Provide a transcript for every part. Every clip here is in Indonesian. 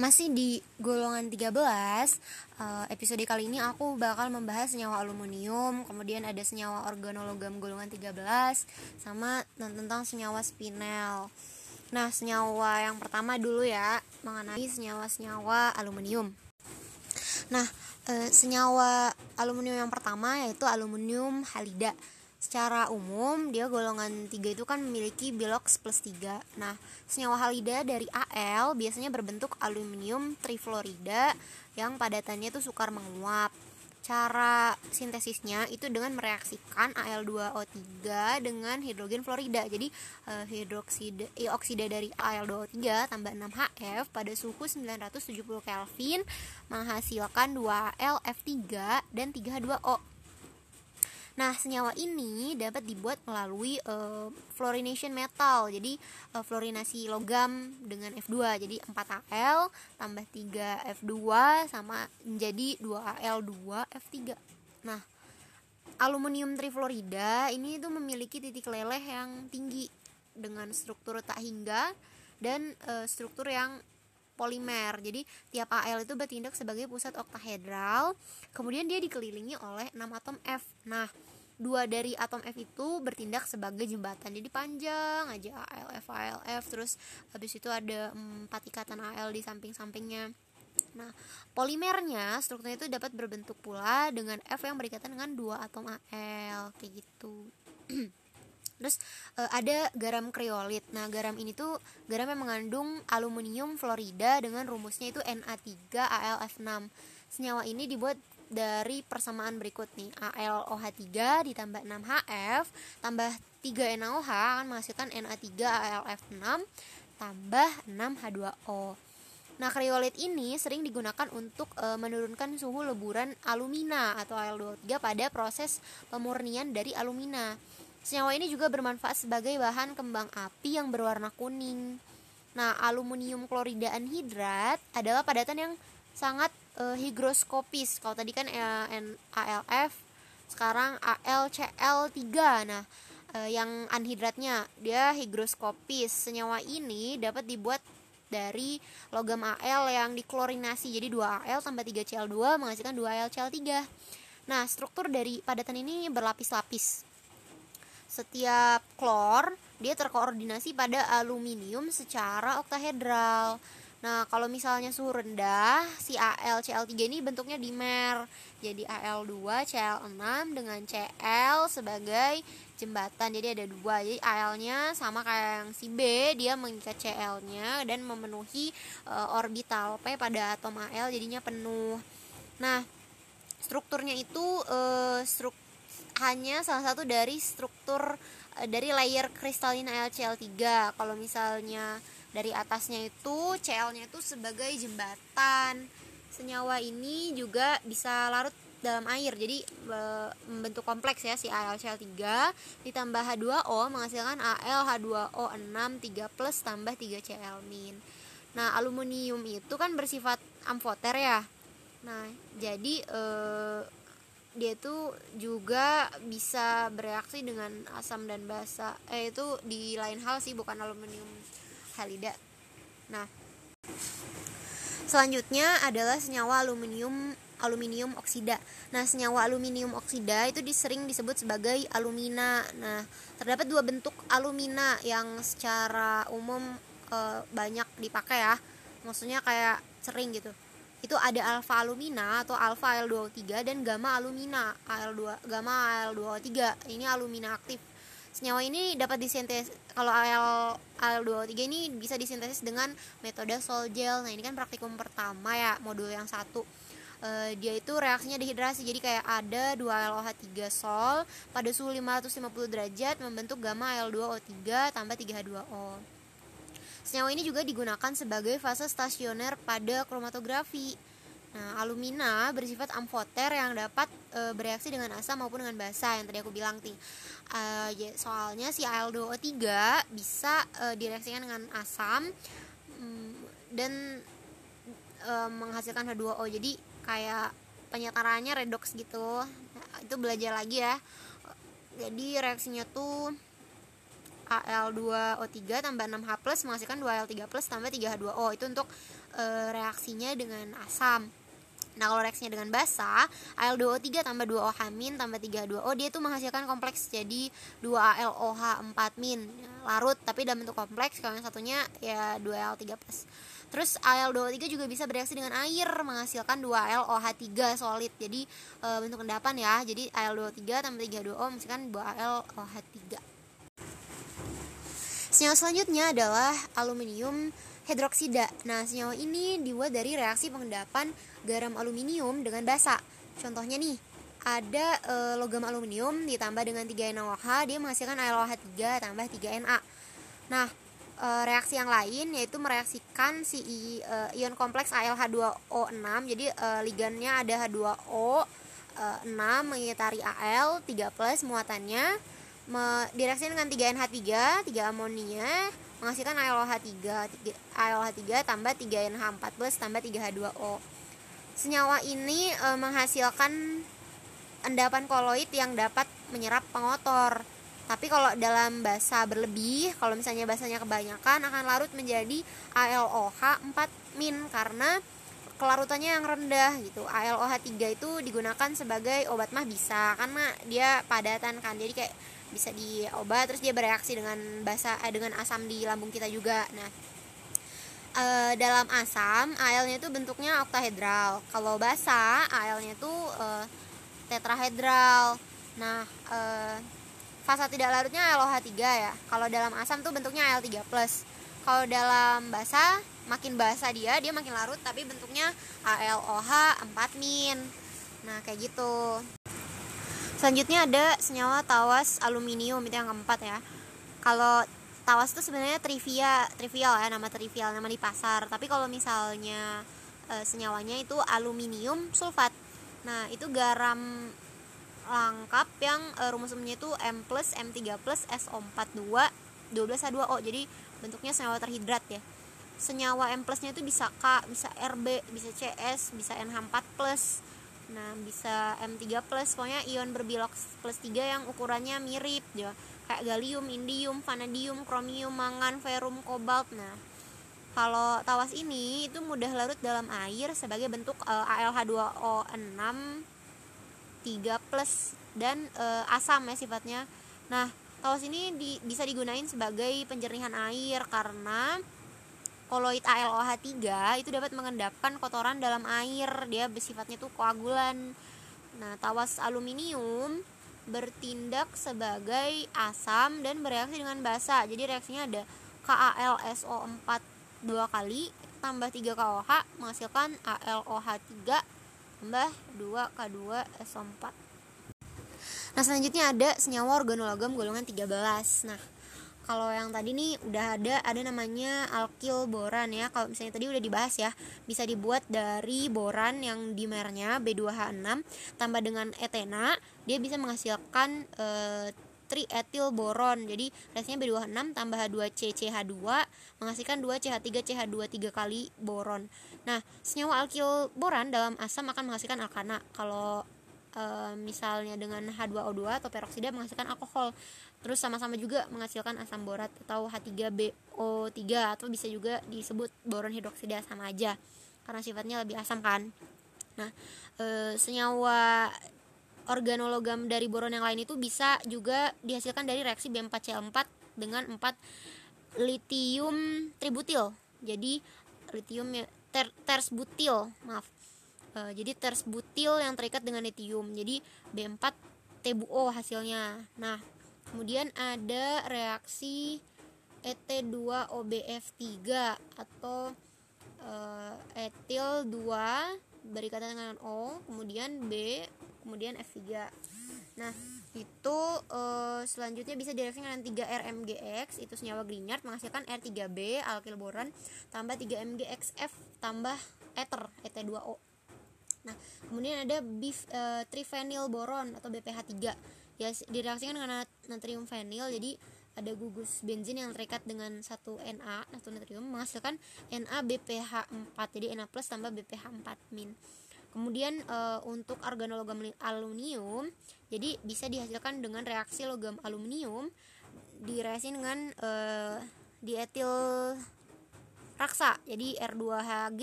Masih di golongan 13 eh, Episode kali ini aku bakal membahas senyawa aluminium Kemudian ada senyawa organologam golongan 13 Sama tentang senyawa spinel. Nah senyawa yang pertama dulu ya Mengenai senyawa-senyawa aluminium. Nah eh, senyawa aluminium yang pertama yaitu aluminium halida secara umum dia golongan 3 itu kan memiliki bilox plus 3 nah senyawa halida dari Al biasanya berbentuk aluminium trifluorida yang padatannya itu sukar menguap cara sintesisnya itu dengan mereaksikan Al2O3 dengan hidrogen fluorida. Jadi eh, hidroksida eh, oksida dari Al2O3 tambah 6HF pada suhu 970 Kelvin menghasilkan 2Al F3 dan 3H2O. Nah, senyawa ini dapat dibuat melalui uh, fluorination metal. Jadi uh, fluorinasi logam dengan F2. Jadi 4Al tambah 3F2 sama menjadi 2Al2 F3. Nah, aluminium trifluorida ini itu memiliki titik leleh yang tinggi dengan struktur tak hingga dan uh, struktur yang polimer. Jadi tiap Al itu bertindak sebagai pusat oktahedral. Kemudian dia dikelilingi oleh 6 atom F. Nah, dua dari atom F itu bertindak sebagai jembatan jadi panjang aja ALF ALF terus habis itu ada empat ikatan AL di samping-sampingnya nah polimernya strukturnya itu dapat berbentuk pula dengan F yang berikatan dengan dua atom AL kayak gitu Terus e, ada garam kriolit. Nah, garam ini tuh garam yang mengandung aluminium fluorida dengan rumusnya itu Na3AlF6. Senyawa ini dibuat dari persamaan berikut nih ALOH3 ditambah 6HF tambah 3NaOH akan menghasilkan Na3ALF6 tambah 6H2O Nah, kriolit ini sering digunakan untuk e, menurunkan suhu leburan alumina atau Al23 pada proses pemurnian dari alumina. Senyawa ini juga bermanfaat sebagai bahan kembang api yang berwarna kuning. Nah, aluminium klorida anhidrat adalah padatan yang sangat uh, higroskopis. Kalau tadi kan uh, ALF sekarang AlCl3 nah uh, yang anhidratnya dia higroskopis. Senyawa ini dapat dibuat dari logam Al yang diklorinasi. Jadi 2 Al tambah 3 Cl2 menghasilkan 2 AlCl3 nah struktur dari padatan ini berlapis-lapis. Setiap klor dia terkoordinasi pada aluminium secara oktahedral Nah, kalau misalnya suhu rendah, si AlCl3 ini bentuknya dimer. Jadi Al2 Cl6 dengan Cl sebagai jembatan. Jadi ada dua. Jadi Al-nya sama kayak yang si B, dia mengikat Cl-nya dan memenuhi e, orbital P pada atom Al jadinya penuh. Nah, strukturnya itu e, struk hanya salah satu dari struktur e, dari layer kristalin AlCl3. Kalau misalnya dari atasnya itu Cl-nya itu sebagai jembatan. Senyawa ini juga bisa larut dalam air. Jadi membentuk kompleks ya si AlCl3 ditambah H2O menghasilkan AlH2O6 3 plus tambah 3 Cl min nah aluminium itu kan bersifat amfoter ya. Nah jadi eh, dia itu juga bisa bereaksi dengan asam dan basa eh itu di lain hal sih bukan aluminium halida. Nah, selanjutnya adalah senyawa aluminium aluminium oksida. Nah, senyawa aluminium oksida itu disering disebut sebagai alumina. Nah, terdapat dua bentuk alumina yang secara umum e, banyak dipakai ya. Maksudnya kayak sering gitu. Itu ada alfa alumina atau alfa Al2O3 dan gamma alumina Al2 gamma Al2O3. Ini alumina aktif senyawa ini dapat disintesis kalau Al Al23 ini bisa disintesis dengan metode sol gel. Nah, ini kan praktikum pertama ya, modul yang satu. Uh, dia itu reaksinya dehidrasi jadi kayak ada 2 LOH3 sol pada suhu 550 derajat membentuk gamma L2O3 tambah 3H2O. Senyawa ini juga digunakan sebagai fase stasioner pada kromatografi. Nah, alumina bersifat amfoter yang dapat e, bereaksi dengan asam maupun dengan basa yang tadi aku bilang nih. E, ya, soalnya si Al2O3 bisa e, direaksikan dengan asam mm, dan e, menghasilkan H2O. Jadi kayak penyetarannya redox gitu. Nah, itu belajar lagi ya. Jadi reaksinya tuh Al2O3 tambah 6H plus menghasilkan 2Al3 plus tambah 3H2O itu untuk e, reaksinya dengan asam Nah kalau reaksinya dengan basa Al2O3 tambah 2OH min tambah 3H2O dia itu menghasilkan kompleks jadi 2ALOH 4 min larut tapi dalam bentuk kompleks kalau yang satunya ya 2Al3 plus Terus Al2O3 juga bisa bereaksi dengan air menghasilkan 2ALOH3 solid. Jadi e, bentuk endapan ya. Jadi Al2O3 tambah 3H2O menghasilkan 2ALOH3. Senyawa selanjutnya adalah aluminium hidroksida. Nah, senyawa ini dibuat dari reaksi pengendapan garam aluminium dengan basa. Contohnya nih, ada e, logam aluminium ditambah dengan 3NaOH, dia menghasilkan AlOH3 tambah 3Na. Nah, e, reaksi yang lain yaitu mereaksikan si e, ion kompleks AlH2O6. Jadi e, ligannya ada H2O e, 6 mengitari Al 3+ muatannya me, direaksikan dengan 3NH3, 3 amonia menghasilkan AlOH3, AlOH3 tambah 3NH4+ tambah 3H2O. Senyawa ini e, menghasilkan endapan koloid yang dapat menyerap pengotor tapi kalau dalam basa berlebih, kalau misalnya basanya kebanyakan akan larut menjadi ALOH 4 min karena kelarutannya yang rendah gitu. ALOH 3 itu digunakan sebagai obat mah bisa karena dia padatan kan. Jadi kayak bisa diobat terus dia bereaksi dengan basa eh, dengan asam di lambung kita juga. Nah, e, dalam asam AL-nya itu bentuknya oktahedral. Kalau basa AL-nya itu e, tetrahedral. Nah, e, fasa tidak larutnya ALOH3 ya kalau dalam asam tuh bentuknya Al3 kalau dalam basa makin basa dia dia makin larut tapi bentuknya ALOH 4 min nah kayak gitu selanjutnya ada senyawa tawas aluminium itu yang keempat ya. Kalau tawas itu sebenarnya trivia trivial ya nama trivial nama di pasar. Tapi kalau misalnya e, senyawanya itu aluminium sulfat. Nah itu garam lengkap yang uh, rumus umumnya itu M plus M3 plus SO42 12H2O jadi bentuknya senyawa terhidrat ya. Senyawa M plusnya itu bisa K, bisa RB, bisa CS, bisa NH4 plus nah bisa M3 plus pokoknya ion berbilok plus 3 yang ukurannya mirip ya kayak gallium, indium, vanadium, kromium, mangan, ferum, kobalt nah kalau tawas ini itu mudah larut dalam air sebagai bentuk uh, ALH2O6 3 plus dan e, asam ya sifatnya. Nah, tawas ini di, bisa digunain sebagai penjernihan air karena koloid ALOH3 itu dapat mengendapkan kotoran dalam air. Dia bersifatnya tuh koagulan. Nah, tawas aluminium bertindak sebagai asam dan bereaksi dengan basa. Jadi reaksinya ada KALSO4 dua kali tambah 3 KOH menghasilkan ALOH3 tambah 2K2SO4 Nah selanjutnya ada senyawa organologam golongan 13 Nah kalau yang tadi nih udah ada ada namanya alkil boran ya. Kalau misalnya tadi udah dibahas ya bisa dibuat dari boran yang dimernya B2H6 tambah dengan etena dia bisa menghasilkan e, trietil boron jadi reaksinya B2H6 tambah H2CCH2 menghasilkan 2CH3CH2 3 kali boron. Nah senyawa alkil boran dalam asam akan menghasilkan alkana. Kalau e, misalnya dengan H2O2 atau peroksida menghasilkan alkohol terus sama-sama juga menghasilkan asam borat atau H3BO3 atau bisa juga disebut boron hidroksida sama aja karena sifatnya lebih asam kan nah e, senyawa organologam dari boron yang lain itu bisa juga dihasilkan dari reaksi B4Cl4 dengan 4 litium tributil. Jadi litium ya, ter, tersbutil, maaf. E, jadi tersbutil yang terikat dengan litium. Jadi B4 TBO hasilnya. Nah, kemudian ada reaksi ET2OBF3 atau e, etil 2 berikatan dengan O, kemudian B kemudian F3 nah itu uh, selanjutnya bisa direaksikan dengan 3 RMGX itu senyawa Grignard menghasilkan R3B alkil boron tambah 3 MgXF tambah ether Et2O nah kemudian ada bif, uh, trifenyl boron atau BPH3 ya direaksikan dengan natrium fenil jadi ada gugus benzin yang terikat dengan satu Na satu natrium menghasilkan NaBPH4 jadi Na plus tambah BPH4 min. Kemudian e, untuk organologam aluminium, jadi bisa dihasilkan dengan reaksi logam aluminium direaksi dengan uh, dietil raksa jadi R2Hg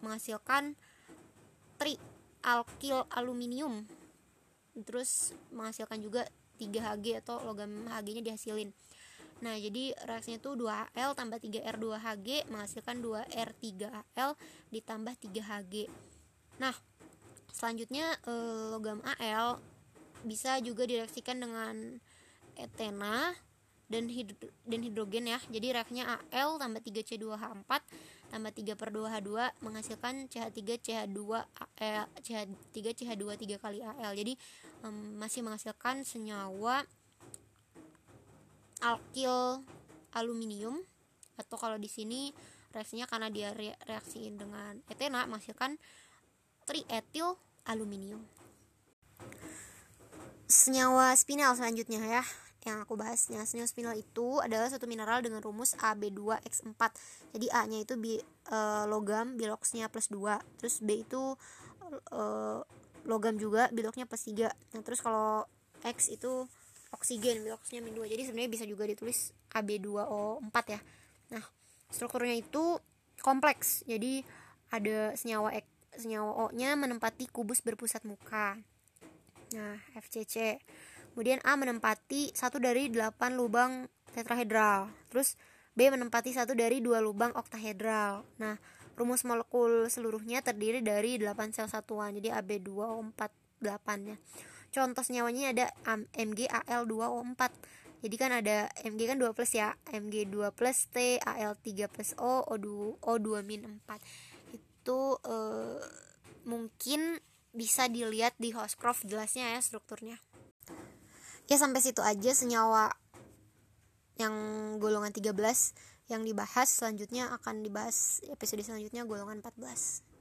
menghasilkan tri alkil aluminium terus menghasilkan juga 3Hg atau logam Hg nya dihasilin Nah, jadi reaksinya itu 2Al tambah 3R2Hg menghasilkan 2R3Al ditambah 3Hg. Nah, selanjutnya eh, logam Al bisa juga direaksikan dengan etena dan hidro, dan hidrogen ya. Jadi reaksinya Al tambah 3C2H4 tambah 3 per 2H2 menghasilkan CH3 CH2 Al, CH3 CH2 3 kali Al. Jadi um, masih menghasilkan senyawa alkil aluminium atau kalau di sini reaksinya karena dia reaksiin dengan etena menghasilkan trietil aluminium. Senyawa spinel selanjutnya ya yang aku senyawa spinel itu adalah satu mineral dengan rumus AB2X4 jadi A nya itu bi, e, logam biloxnya plus 2 terus B itu e, logam juga biloknya plus 3 nah terus kalau X itu oksigen biloxnya min 2 jadi sebenarnya bisa juga ditulis AB2O4 ya. Nah strukturnya itu kompleks. Jadi ada senyawa X, senyawa O nya menempati kubus berpusat muka. Nah FCC kemudian A menempati satu dari 8 lubang tetrahedral. Terus B menempati satu dari dua lubang oktahedral. Nah rumus molekul seluruhnya terdiri dari 8 sel satuan jadi AB2O4 8 ya. Contoh senyawanya ada MgAl2O4 jadi kan ada Mg kan 2 plus ya Mg 2 plus T Al 3 plus O O2 O2 min 4 itu uh, mungkin bisa dilihat di Hoscroft jelasnya ya strukturnya ya sampai situ aja senyawa yang golongan 13 yang dibahas. Selanjutnya akan dibahas episode selanjutnya golongan 14